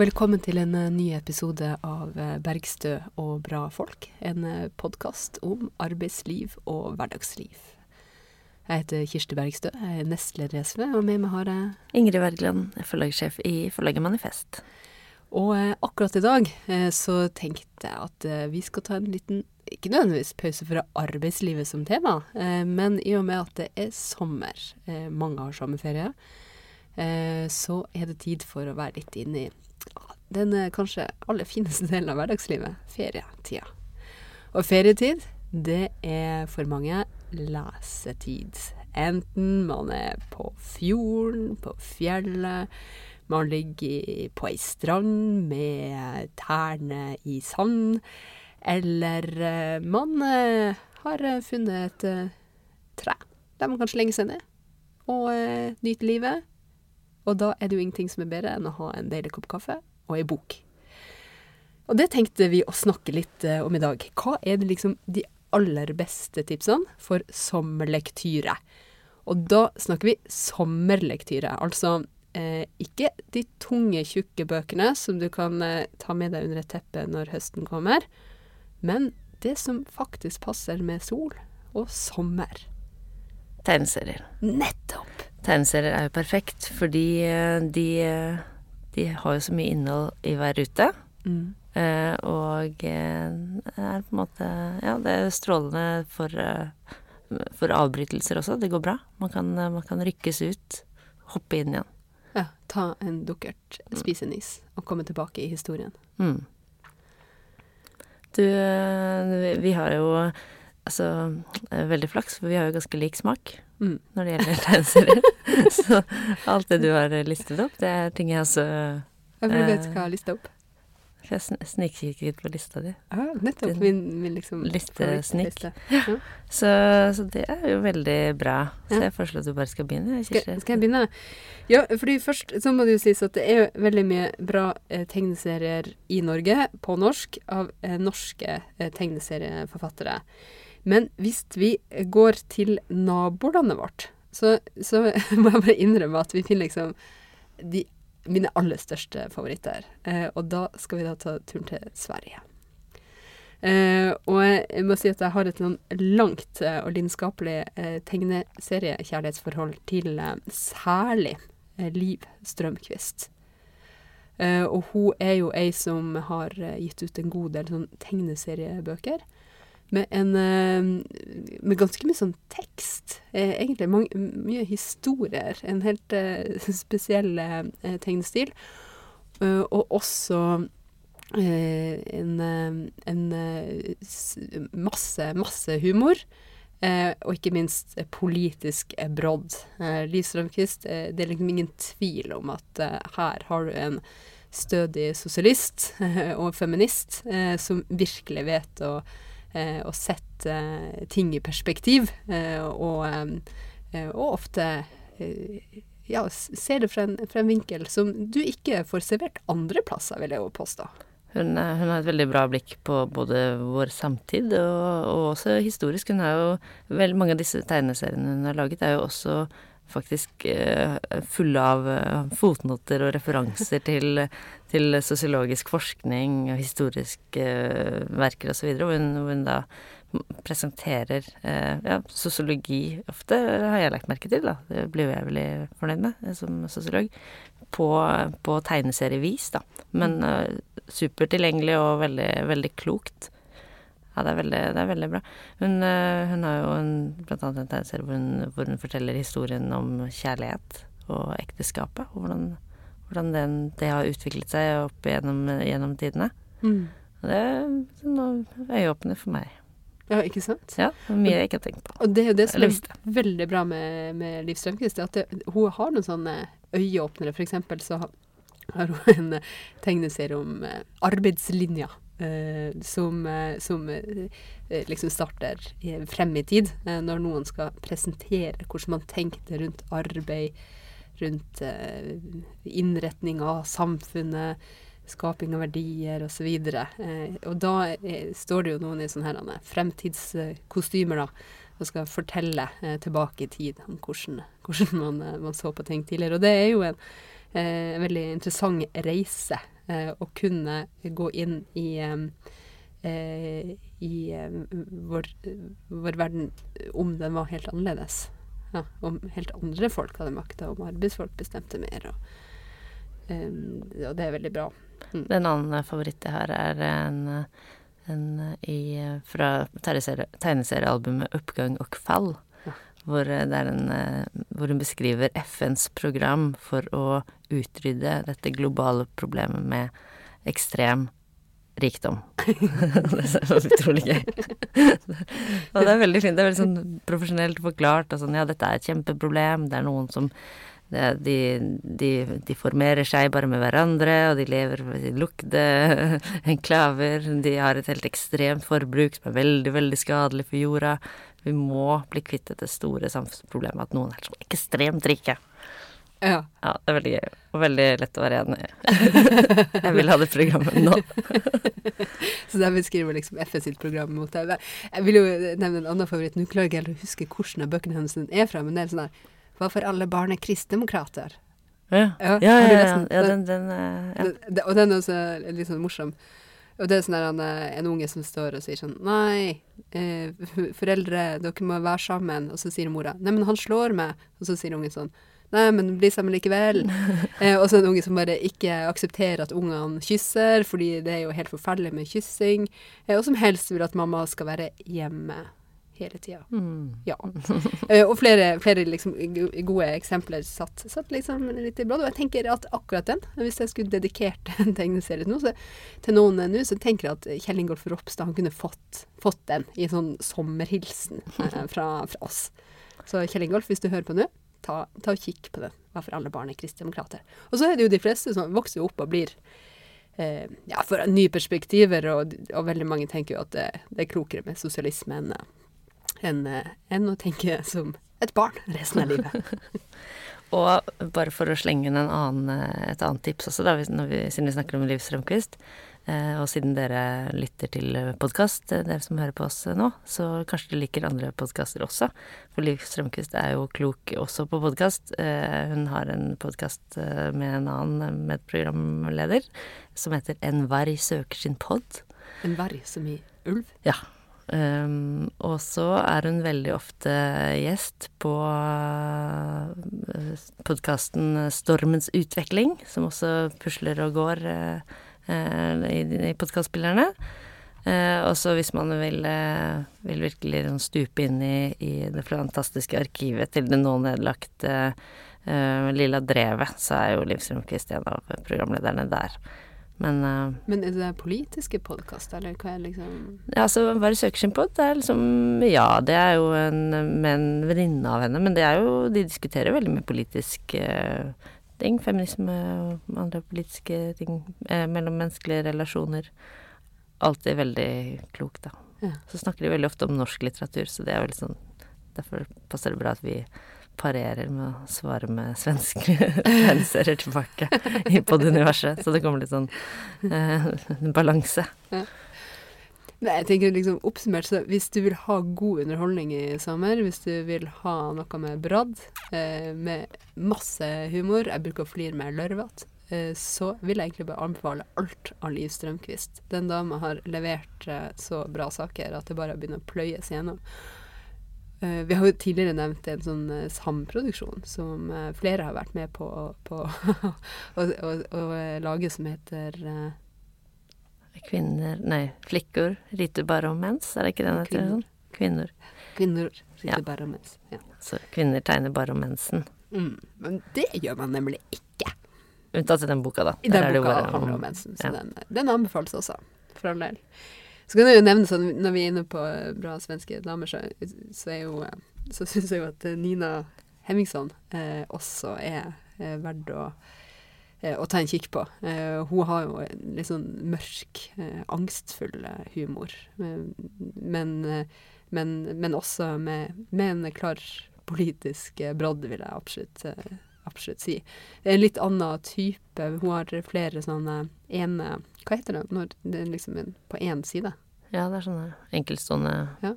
Velkommen til en eh, ny episode av eh, Bergstø og bra folk. En eh, podkast om arbeidsliv og hverdagsliv. Jeg heter Kirsti Bergstø, jeg er nestleder i SV, og med meg har jeg Ingrid Wergeland, forlagssjef i forlaget Manifest. Og akkurat i dag så tenkte jeg at vi skal ta en liten, ikke nødvendigvis pause fra arbeidslivet som tema, men i og med at det er sommer, mange har sommerferie, så er det tid for å være litt inne i den eh, kanskje aller fineste delen av hverdagslivet, ferietida. Og ferietid, det er for mange lesetid. Enten man er på fjorden, på fjellet, man ligger på ei strand med tærne i sand, eller eh, man eh, har eh, funnet et eh, tre der man kan slenge seg ned og eh, nyte livet. Og da er det jo ingenting som er bedre enn å ha en deilig kopp kaffe og ei bok. Og det tenkte vi å snakke litt eh, om i dag. Hva er det liksom de aller beste tipsene for sommerlektyre? Og da snakker vi sommerlektyre, altså eh, ikke de tunge, tjukke bøkene som du kan eh, ta med deg under et teppe når høsten kommer, men det som faktisk passer med sol og sommer. Tegneserier. Nettopp! Tegneserier er jo perfekt, fordi eh, de, eh, de har jo så mye innhold i hver rute. Mm. eh, Og er på en måte Ja, det er strålende for, for avbrytelser også. Det går bra. Man kan, man kan rykkes ut, hoppe inn igjen. Ja, ta en dukkert, spise en is og komme tilbake i historien. Mm. Du, vi har jo altså veldig flaks, for vi har jo ganske lik smak Mm. når det gjelder tegneserier. Så alt det du har listet opp, det er ting jeg også Jeg vil du hva jeg har lista opp? Jeg snikkikker litt på lista di. Ja, nettopp. Min, min liksom listesnikk. Ja. Så, så det er jo veldig bra. Så jeg foreslår at du bare skal begynne. Skal, skal jeg begynne? Ja, fordi først så må det jo sies at det er veldig mye bra eh, tegneserier i Norge, på norsk, av eh, norske eh, tegneserieforfattere. Men hvis vi går til nabolandet vårt, så, så må jeg bare innrømme at vi finner liksom de, mine aller største favoritter. Eh, og da skal vi da ta turen til Sverige. Eh, og jeg må si at jeg har et noen langt eh, og lidenskapelig eh, tegneseriekjærlighetsforhold til eh, særlig eh, Liv Strømquist. Eh, og hun er jo ei som har gitt ut en god del sånn tegneseriebøker. Med en eh, Med ganske mye sånn tekst. Eh, egentlig mange, mye historier. En helt eh, spesiell tegnestil. Og også en, en masse, masse humor. Eh, og ikke minst eh, politisk eh, brodd. Eh, Liv Strømquist, det er liksom ingen tvil om at her har du en stødig sosialist og feminist som virkelig vet å, eh, å sette eh, ting i perspektiv, eh, og, og ofte ja, ser det fra en, fra en vinkel som du ikke får servert andre plasser, vil jeg jo påstå. Hun, hun har et veldig bra blikk på både vår samtid og, og også historisk. Hun har jo Veldig mange av disse tegneseriene hun har laget, er jo også faktisk eh, fulle av eh, fotnoter og referanser til, til sosiologisk forskning og historiske eh, verker osv., hvor, hun- hvor hun da presenterer ja, sosiologi ofte, har jeg lagt merke til, da. Det blir jo jeg veldig fornøyd med som sosiolog. På, på tegneserievis, da. Men supertilgjengelig og veldig, veldig klokt. Ja, det er veldig, det er veldig bra. Hun, eh, hun har jo en, blant annet en tegneserie hvor hun, hvor hun forteller historien om kjærlighet og ekteskapet, og hvordan, hvordan den, det har utviklet seg opp gjennom, gjennom tidene. Og det er noe øyeåpner for meg. Ja, ikke sant? Ja, mye jeg ikke har tenkt på. Og det er jo det som er veldig bra med, med Liv Strømquist, at det, hun har noen sånne øyeåpnere. For eksempel så har, hun en tegneserie om eh, arbeidslinja. Eh, som eh, som eh, liksom starter frem i tid, når noen skal presentere hvordan man tenkte rundt arbeid, rundt innretning av samfunnet, skaping av verdier osv. Eh, og da står det jo noen i sånne fremtidskostymer, da, og skal fortelle tilbake i tid om hvordan, hvordan man, man så på ting tidligere. Og det er jo en, veldig interessant reise å kunne gå inn i eh, i vår, vår, verden om den var helt annerledes. Ja, om helt andre folk hadde makta, om arbeidsfolk bestemte mer. Og, og det er veldig bra. Mm. Den annen favoritt jeg har, er en, en i, fra tegneseriealbumet 'Oppgang og fall'. Hvor, det er en, hvor hun beskriver FNs program for å utrydde dette globale problemet med ekstrem rikdom. det er utrolig gøy. og det er veldig fint. Det er veldig sånn profesjonelt forklart. Og sånn, ja, dette er et kjempeproblem. Det er noen som det, de, de, de, formerer seg bare med hverandre, og de lever i lukte enklaver. De har et helt ekstremt forbruk som er veldig, veldig skadelig for jorda. Vi må bli kvitt dette store samfunnsproblemet at noen er så ekstremt rike. Ja. ja. Det er veldig gøy, og veldig lett å være enig i. jeg vil ha det programmet nå. så der beskriver liksom FS sitt program mot deg. Jeg vil jo nevne en annen favoritt. Nå klarer jeg ikke helt å huske hvordan av bøkene hennes er fra, men det er sånn her Hva for alle barn er kristdemokrater? Ja, ja, ja. ja, ja den, den, ja. Og den er også litt sånn morsom. Og det er sånn der, eh, en unge som står og sier sånn Nei, eh, foreldre, dere må være sammen. Og så sier mora Nei, men han slår meg. Og så sier ungen sånn Nei, men bli sammen likevel. Eh, og så en unge som bare ikke aksepterer at ungene kysser, fordi det er jo helt forferdelig med kyssing. Eh, og som helst vil at mamma skal være hjemme hele tida. Mm. Ja. Eh, og flere, flere liksom, gode eksempler satt, satt liksom litt i bladet. Og jeg tenker at akkurat den, hvis jeg skulle dedikert en tegneserie nå, så, til noen nå, så tenker jeg at Kjell Ingolf Ropstad kunne fått, fått den i en sånn sommerhilsen eh, fra, fra oss. Så Kjell Ingolf, hvis du hører på nå, ta, ta og kikk på det. Hva for alle barn er kristdemokrater. Og så er det jo de fleste som vokser opp og blir eh, ja, for nye perspektiver, og, og, veldig mange tenker jo at det, det er klokere med sosialisme enn en, en å tenke som et barn resten av livet. og bare for å slenge inn annen, et annet tips også, da, vi, siden vi snakker om Liv Strømquist. Eh, og siden dere lytter til podkast, eh, dere som hører på oss nå, så kanskje dere liker andre podkaster også. For Liv Strømquist er jo klok også på podkast. Eh, hun har en podkast med en annen medprogramleder som heter En varg søker sin pod. En varg som i ulv? Ja. Um, og så er hun veldig ofte gjest på uh, podkasten Stormens utvikling, som også pusler og går. Uh, Eh, i, i podkastspillerne. Eh, og så hvis man vil, eh, vil virkelig sånn stupe inn i, i, det fantastiske arkivet til det nå nedlagte eh, Lilla Drevet, så er jo Liv Strømquist en av programlederne der. Men, uh, Men er det politiske podkaster, eller hva er liksom Ja, altså Bare det sin på? det er liksom Ja, det er jo en, med en venninne av henne, men det er jo De diskuterer veldig mye politisk uh, ting. Feminisme og andre politiske ting. Uh, mellommenneskelige relasjoner. Alltid veldig klokt, da. Ja. Så snakker de veldig ofte om norsk litteratur, så det er veldig sånn Derfor passer det bra at vi parerer med å svare med svenske tegneserier tilbake i poduniverset. Så det kommer litt sånn eh, balanse. Ja. Nei, jeg tenker liksom oppsummert, så hvis du vil ha god underholdning i sommer, hvis du vil ha noe med bradd, eh, med masse humor, jeg bruker å flire med lørvete, eh, så vil jeg egentlig bare anbefale alt av Liv Strømquist. Den dama har levert eh, så bra saker at det bare begynner å pløyes gjennom. Uh, vi har jo tidligere nevnt en sånn uh, samproduksjon som uh, flere har vært med på å lage, som heter Kvinner Nei, flikkor riter bare om mens, er det ikke den heter? Sånn? Kvinner. Kvinner riter ja. bare om mens. Ja. Så kvinner tegner bare om mensen. Mm. Men det gjør man nemlig ikke. Unntatt i den boka, da. I den boka handler om mensen, så ja. den, den, anbefales også, for all del. Så kan jeg jo nevne sånn, når vi er inne på bra svenske damer, så, så jo Så syns jeg jo at Nina Hemmingsson eh, også er eh, verdt å Eh, å ta en kikk på. Eh, hun har jo litt sånn mørk, eh, angstfull humor. Men, men, men også med, med, en klar politisk brodd, vil jeg absolutt, absolutt si. Det er en litt annen type. Hun har flere sånne ene Hva heter det når det er liksom på én side? Ja, det er sånne enkeltstående ja.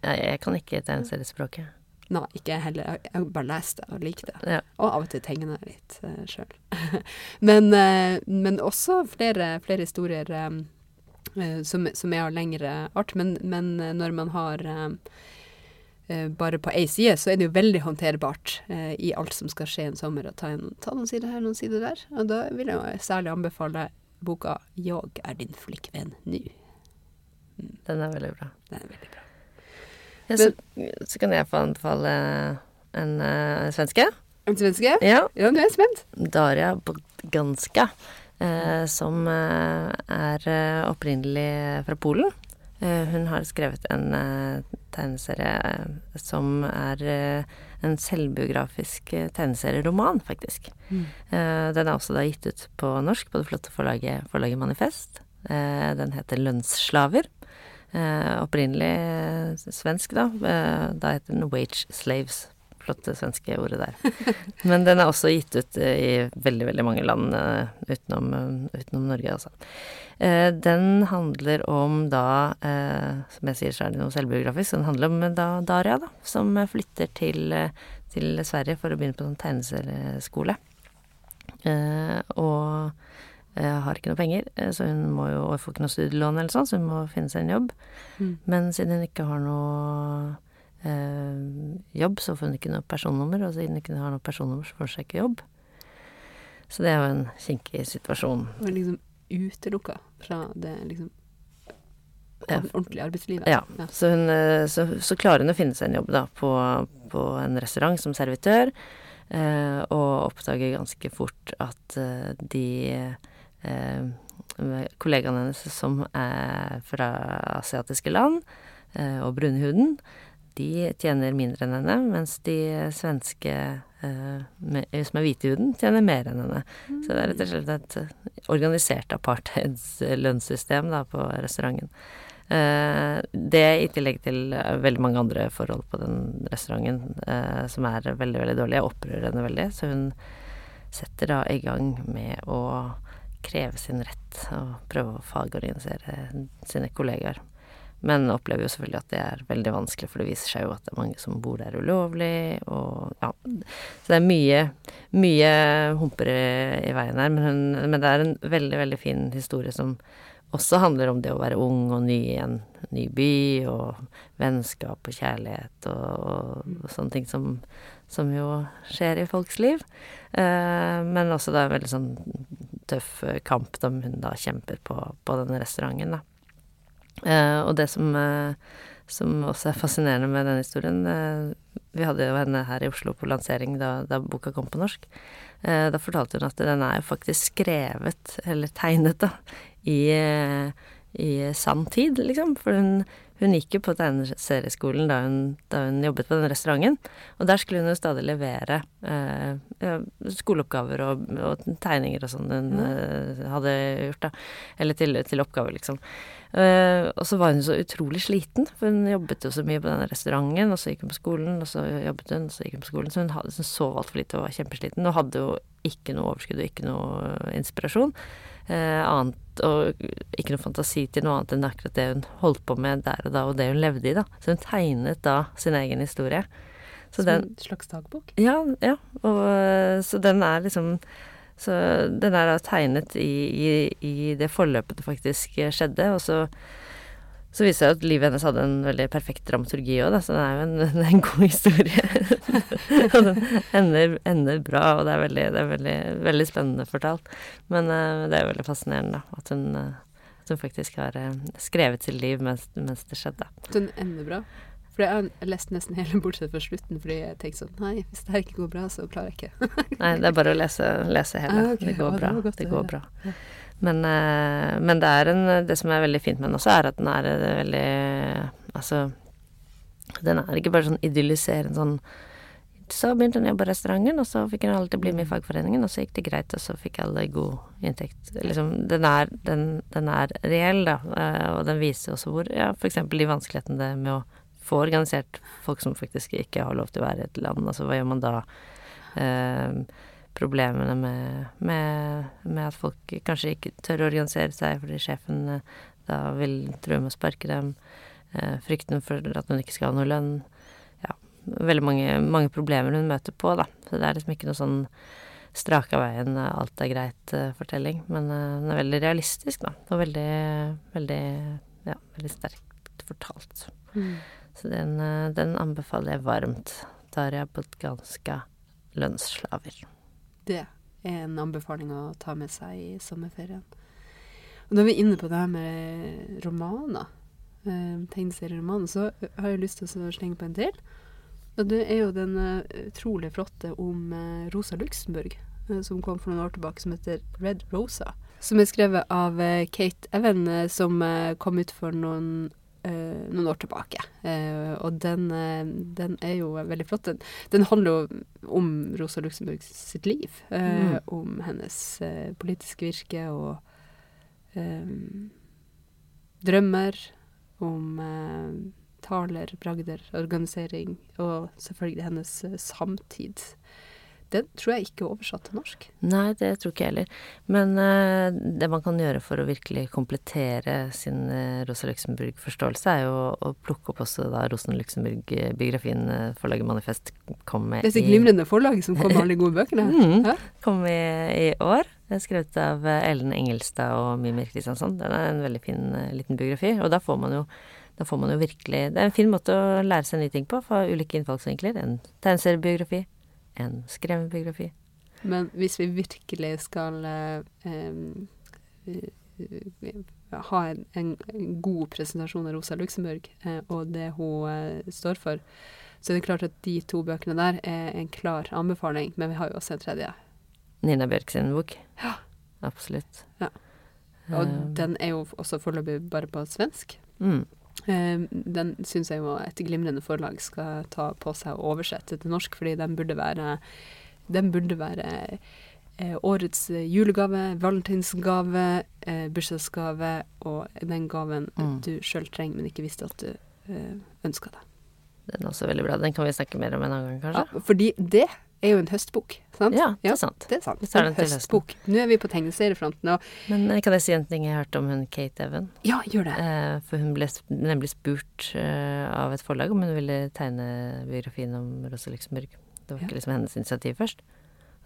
jeg, jeg kan ikke tegneseriespråket. Nei, ikke jeg heller. Jeg, bare leste og likte det. Ja. Og av og til tegner jeg litt uh, sjøl. men, uh, men også flere, flere historier um, eh, som, som er av lengre art. Men, men eh, når man har eh, eh, bare på ei side, så er det jo veldig håndterbart eh, i alt som skal skje en sommer. Å ta, en, ta noen sider her, noen sider der. Og da vil jeg særlig anbefale boka 'Jeg er din flikkvenn nu'. Den er veldig bra. Den er veldig bra. Ja, så, så kan jeg få anbefale en uh, svenske. En svenske? Ja. Ja, du er spent. Daria Bogdanska, eh, som eh, er eh, opprinnelig fra Polen. Eh, hun har skrevet en eh, tegneserie eh, som er eh, en selvbiografisk eh, tegneserieroman, faktisk. Mm. den er også da gitt ut på norsk på det flotte forlaget, forlaget Manifest. Den heter Lønnsslaver. Opprinnelig svensk, da. Da heter den Wage Slaves. Flotte svenske ordet der. Men den er også gitt ut i veldig, veldig mange land utenom, utenom Norge, altså. Eh, den handler om da, eh, som jeg sier så er det noe selvbiografisk, den handler om eh, da Daria, da, som flytter til, til Sverige for å begynne på sånn tegneserieskole. Eh, og har ikke noe penger, så hun må jo og får ikke noe studielån eller sånn, så hun må finne seg en jobb. Mm. Men siden hun ikke har noe jobb, så får hun ikke noe personnummer, og siden hun ikke har noe personnummer, så får hun seg ikke jobb. Så det er jo en kinkig situasjon. Og liksom utelukka fra det liksom ordentlige arbeidslivet. Ja. Så, hun, eh, så, så klarer hun å finne seg en jobb da på, på en restaurant som servitør, eh, og oppdager ganske fort at eh, de eh, kollegaene hennes som er fra asiatiske land, eh, og brune huden, de tjener mindre enn henne, mens de svenske med, som er hvite i huden, tjener mer enn henne. Så det er rett og slett et eh, organisert apartheidslønnssystem på restauranten. Eh, det i tillegg til eh, veldig mange andre forhold på den restauranten eh, som er veldig, veldig dårlige, opprører henne veldig. Så hun setter da i gang med å kreve sin rett og prøve å fagorganisere sine kollegaer. Men opplever jo selvfølgelig at det er veldig vanskelig, for det viser seg jo at det er mange som bor der ulovlig, og ja Så det er mye, mye humper i, veien her, men, hun, men det er en veldig, veldig fin historie som også handler om det å være ung og ny i en ny by, og vennskap og kjærlighet og, og sånne ting som, som jo skjer i folks liv. Eh, men også er en veldig sånn tøff kamp som hun da kjemper på, på denne restauranten, da. Eh, og det som, eh, som også er fascinerende med denne historien eh, Vi hadde jo henne her i Oslo på lansering da, da boka kom på norsk. Da fortalte hun at den er jo faktisk skrevet, eller tegnet, da, i, i sann tid, liksom. For hun, hun gikk jo på tegneserieskolen da da hun jobbet på den restauranten. Og der skulle hun jo stadig levere eh, skoleoppgaver og, og tegninger og sånn hun eh, hadde gjort, da. Eller til, til oppgaver, liksom. Eh, og så var hun så utrolig sliten, for hun jobbet jo så mye på denne restauranten, og så gikk hun på skolen, og så jobbet hun, og så gikk hun på skolen. Så hun, hadde, hun sov altfor lite og var kjempesliten, og hadde jo ikke noe overskudd og ikke noe inspirasjon. Eh, og ikke noe fantasi til noe annet enn akkurat det hun holdt på med der og da, og det hun levde i, da. Så hun tegnet da sin egen historie. Så Som den en slags dagbok? Ja, ja. Og, eh, så den er liksom Så den er da tegnet i, i, i det forløpet det faktisk skjedde, og så så viser det seg at livet hennes hadde en veldig perfekt dramaturgi òg, så det er jo en, en god historie. og den ender, ender bra, og det er veldig, det er veldig, veldig spennende fortalt. Men uh, det er jo veldig fascinerende, da, at hun, uh, at hun faktisk har uh, skrevet sitt liv mens, mens det skjedde. At den ender bra? For jeg har lest nesten hele bortsett fra slutten, fordi jeg tenkte sånn Nei, hvis det her ikke går bra, så klarer jeg ikke. Nei, det er bare å lese, lese hele. Ah, okay. Det går Ja, det bra. var godt Det går bra. bra. Men, eh, men det er en Det som er veldig fint med den også, er at den er eh, veldig Altså Den er ikke bare sånn idylliserende sånn Så begynte hun å jobbe i restauranten, og så fikk hun alltid bli med i fagforeningen, og så gikk det greit, og så fikk alle god inntekt. Liksom, den er, den, den er reell, da, eh, og den viser også hvor Ja, eksempel de vanskelighetene det med å få organisert folk som faktisk ikke har lov til å være i et land. Altså hva gjør man da? Eh, problemene med, med, med at folk kanskje ikke tør å organisere seg fordi sjefen eh, da vil true med å sparke dem. Eh, frykten for at hun ikke skal ha noe lønn. Ja, veldig mange, mange problemer hun møter på, da. Så det er liksom ikke noe sånn av veien, alt er greit-fortelling. Men den er veldig realistisk, da. Og veldig, veldig, ja, veldig sterkt fortalt. Mm. Så den, den, anbefaler jeg varmt. Daria Podganska, 'Lønnsslaver'. Det er en anbefaling å ta med seg i sommerferien. Og vi er inne på det her med romaner, eh, tegneserieromaner, så har jeg lyst til å slenge på en til. Og det er jo den uh, utrolig flotte om uh, Rosa Luxemburg, uh, som kom for noen år tilbake, som heter Red Rosa. Som er skrevet av Kate Evan, som kom ut for noen, noen år tilbake. og den, den, er jo veldig flott. Den, den, handler jo om Rosa Luxemburg sitt liv. Mm. Om hennes politiske virke og um, drømmer, om uh, taler, bragder, organisering og selvfølgelig hennes samtid. Den tror jeg ikke er oversatt til norsk. Nei, det tror ikke jeg heller. Men uh, det man kan gjøre for å virkelig komplettere sin uh, Rosa Luxemburg-forståelse, er jo å plukke opp også da Rosen Luxemburg-biografien uh, forlaget Manifest kom med i Dette glimrende forlaget som kom med alle gode bøkene? mm, kom i, i år. Det er skrevet av Ellen Engelstad og Mimir Kristiansson. Den er en veldig fin liten biografi. Og da får man jo da får man jo virkelig Det er en fin måte å lære seg nye ting på fra ulike innfallsvinkler. En tegneseriebiografi, en skremmebiografi. Men hvis vi virkelig skal eh, ha en, en, god presentasjon av Rosa Luxemburg eh, og det hun eh, står for, så er det klart at de to bøkene der er en klar anbefaling. Men vi har jo også en tredje. Nina Bjørk sin bok. Ja. Absolutt. Ja. Og um, den er jo også foreløpig bare på svensk. Mm. Eh, den syns jeg jo et glimrende forlag skal ta på seg og oversette til norsk, fordi den burde være Den burde være eh, årets julegave, valentinsgave, eh, bursdagsgave og den gaven mm. du sjøl trenger, men ikke visste at du eh, ønska deg. Den er også veldig bra. Den kan vi snakke mer om en annen gang, kanskje? Ja, fordi det er jo en høstbok, sant? Ja, det er sant. det er sant. En høstbok. Nå er vi på tegneseriefronten. Og Men eh, kan jeg si en ting jeg har hørt om hun Kate Evan? Ja, gjør det. Eh, for hun ble nemlig spurt eh, av et forlag om hun ville tegne biografien om Rosa Luxemburg. Det var ja. ikke liksom hennes initiativ først.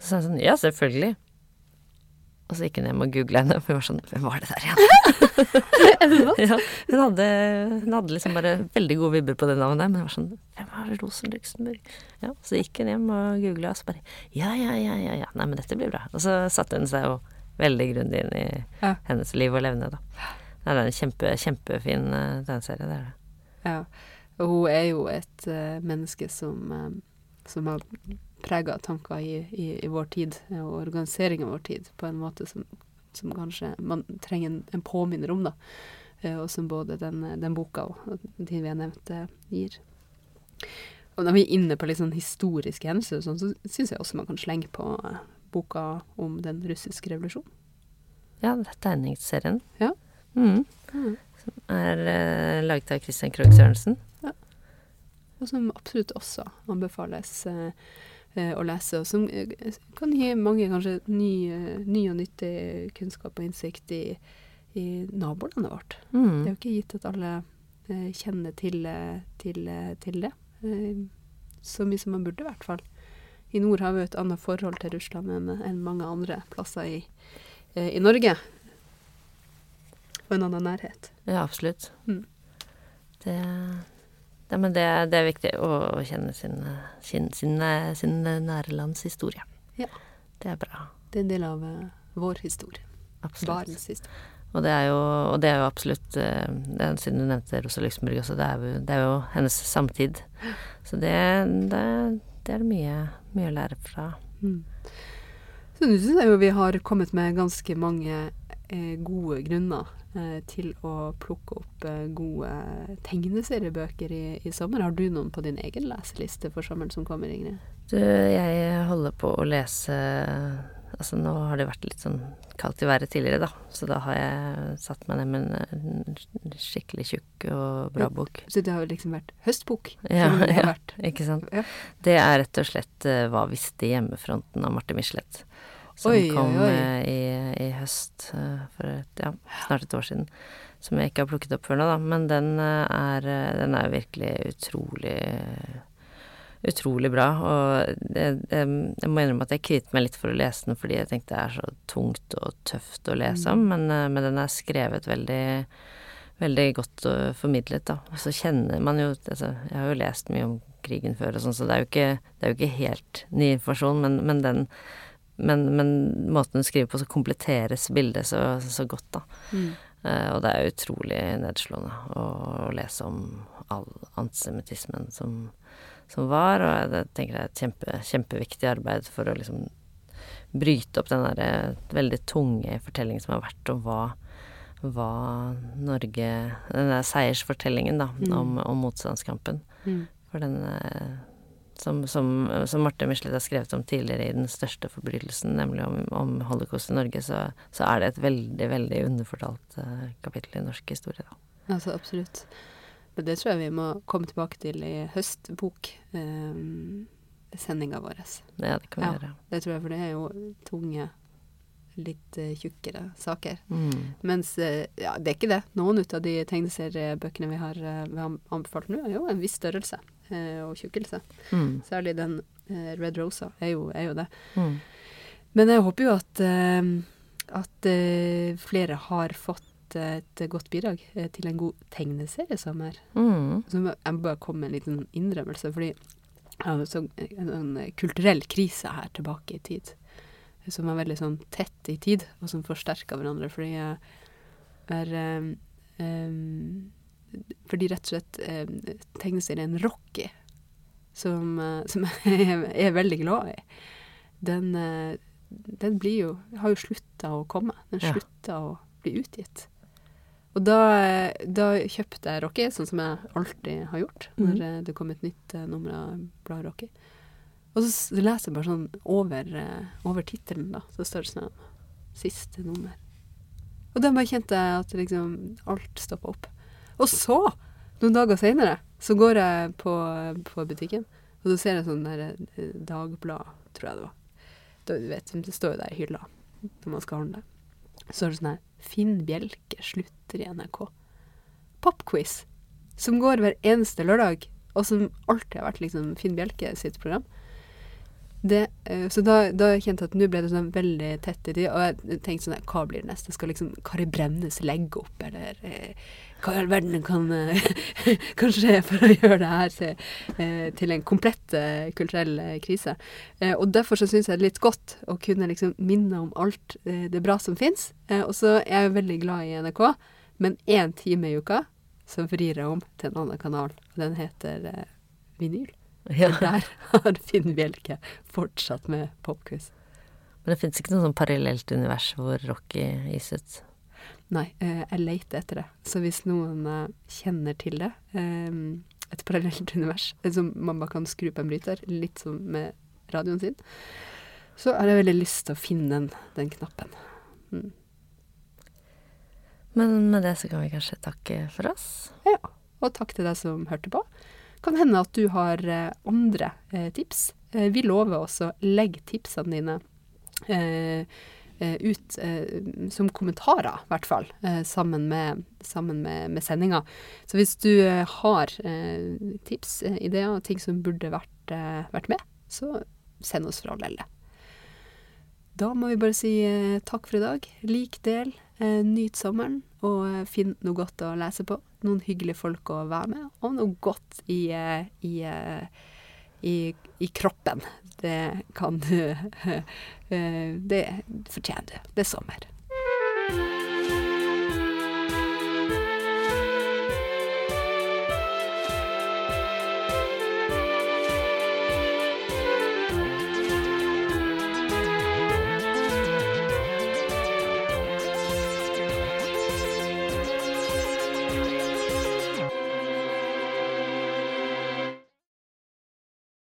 Så sa hun sånn ja, selvfølgelig. Og så gikk hun hjem og googla henne, for hun var sånn Hvem var det der igjen? er? Ja, hun hadde, hun hadde, liksom bare veldig gode vibber på det navnet, men hun var sånn Hvem var Rosen Luxemburg? Ja, så gikk hun hjem og googla, og så bare Ja, ja, ja, ja, ja. Nei, men dette blir bra. Og så satte hun seg jo veldig grundig inn i ja. hennes liv og levne, da. Nei, det er en kjempe, kjempefin uh, tegneserie, det er det. Ja. Og hun er jo et uh, menneske som, um, som har prega tanker i, i, i, vår tid, og organisering av vår tid, på en måte som, som kanskje man trenger en, en påminner om, da. Eh, og som både den, den boka og de vi har nevnt, eh, gir. Og når vi er inne på litt sånn historiske hendelser, sånn, så syns jeg også man kan slenge på eh, boka om den russiske revolusjonen. Ja, det er tegningsserien. Ja. Mm. Mm. Som er uh, laget av Christian Krogh Sørensen. Ja. Og som absolutt også anbefales. Eh, å lese, og som eh, kan gi mange kanskje ny, eh, ny, og nyttig kunnskap og innsikt i, i nabolandet vårt. Mm. Det er jo ikke gitt at alle eh, kjenner til, til, til det. Eh, så mye som man burde, i hvert fall. I nord har vi et annet forhold til Russland enn enn mange andre plasser i, eh, i Norge. Og en annen nærhet. Ja, absolutt. Mm. Det ja, men det, det, er viktig å, kjenne sin, sin, sin, sin nære lands historie. Ja. Det er bra. Det er en del av uh, vår historie. Absolutt. Historie. Og det er jo, og det er jo absolutt uh, er, Siden du nevnte Rosa Luxemburg også, det er, jo, det er jo hennes samtid. Så det, det, det er mye, mye å lære fra. Mm. Så nå syns jeg jo vi har kommet med ganske mange eh, gode grunner Eh, til å plukke opp eh, gode tegneseriebøker i, i, sommer. Har du noen på din egen leseliste for sommeren som kommer, Ingrid? Du, jeg holder på å lese Altså nå har det vært litt sånn kaldt i været tidligere, da. Så da har jeg satt meg ned med en skikkelig tjukk og bra bok. Så det har jo liksom vært høstbok? Ja, ja vært. ikke sant. Ja. Det er rett og slett Hva visste hjemmefronten av Marte Michelet som oi, kom oi, oi. I, i, høst uh, for et, ja, snart et år siden. Som jeg ikke har plukket opp før nå, da. Men den uh, er, den er virkelig utrolig utrolig bra. Og jeg, jeg, jeg må innrømme at jeg kviet meg litt for å lese den fordi jeg tenkte det er så tungt og tøft å lese om, men, eh, men den er skrevet veldig veldig godt og formidlet, da. Og så kjenner man jo altså, Jeg har jo lest mye om krigen før og sånn, så det er jo ikke, det er jo ikke helt ny informasjon, men, men den men, men, måten hun skriver på, så kompletteres bildet så, så godt, da. Mm. Uh, og det er utrolig nedslående å, å lese om all antisemittismen som, som, var, og jeg tenker det er et kjempe, kjempeviktig arbeid for å liksom bryte opp den derre veldig tunge fortellingen som har vært om hva hva Norge Den der seiersfortellingen, da, mm. om, om, motstandskampen. Mm. For den eh, som, som, som Marte Michelet har skrevet om tidligere i den største forbrytelsen, nemlig om, om holocaust i Norge, så, så, er det et veldig, veldig underfortalt uh, kapittel i norsk historie, da. Altså absolutt. Men det tror jeg vi må komme tilbake til i høstbok. Um, sendinga vår. Ja, det kan vi ja, gjøre. Det tror jeg, for det er jo tunge litt uh, tjukkere saker. Mm. Mens ja, det er ikke det. Noen ut av de tegneseriebøkene vi har, vi har anbefalt nå, er jo en viss størrelse og tjukkelse. Mm. Særlig den Red Rosa er jo, er jo det. Mm. Men jeg håper jo at, at flere har fått et godt bidrag til en god tegneseriesommer. Mm. Så jeg må bare komme med en liten innrømmelse, fordi jeg har en, en kulturell krise her tilbake i tid som er veldig sånn tett i tid, og som forsterker hverandre. Fordi jeg er um, um, Fordi rett og slett um, tegneserien Rocky, som, uh, som jeg er veldig glad i, den, uh, den blir jo Har jo slutta å komme. Den ja. slutta å bli utgitt. Og da, da, kjøpte jeg Rocky, sånn som jeg alltid har gjort når mm. det kom et nytt nummer av bladet Rocky. Og så leser jeg bare sånn over, over tittelen, da. Så står det sånn Siste nummer. Og da bare kjente jeg at liksom alt stoppa opp. Og så, noen dager seinere, så går jeg på, på, butikken, og så ser jeg sånn der eh, Dagblad, tror jeg det var. Da, du vet, det står jo der i hylla når man skal handle. Så er det sånn her Finn Bjelke slutter i NRK. Popquiz. Som går hver eneste lørdag, og som alltid har vært liksom Finn Bjelke sitt program. Det, uh, så da, da, kjente jeg at nå ble det sånn veldig tett i tid, og jeg tenkte sånn Hva blir det neste? Skal liksom Kari Bremnes legge opp, eller uh, hva i all verden kan, uh, kan, skje for å gjøre det her til, til en komplett kulturell krise? og derfor så syns jeg det er litt godt å kunne liksom minne om alt det bra som fins. og så er jeg veldig glad i NRK, men én time i uka så vrir jeg om til en annen kanal, og den heter Vinyl. Ja. Der har Finn Bjelke fortsatt med popquiz. Men det fins ikke noe sånn parallelt univers hvor Rocky gis ut? Nei, eh, jeg leter etter det. Så hvis noen eh, kjenner til det, eh, et parallelt univers som man bare kan skru på en bryter, litt som med radioen sin, så har jeg veldig lyst til å finne den, den knappen. Mm. Men med det så kan vi kanskje takke for oss? Ja. Og takk til deg som hørte på. Kan hende at du har eh, andre eh, tips. Eh, vi lover også å legge tipsene dine ut som kommentarer, i hvert fall, sammen med, sammen med, med sendinga. Så hvis du har tips, ideer og ting som burde vært, vært med, så send oss for all elde. Da må vi bare si takk for i dag. Lik del, nyt sommeren, og finn noe godt å lese på noen hyggelige folk å være med, og noe godt i, eh, i, eh, i, i kroppen. Det kan du eh, Det fortjener du. Det er sommer.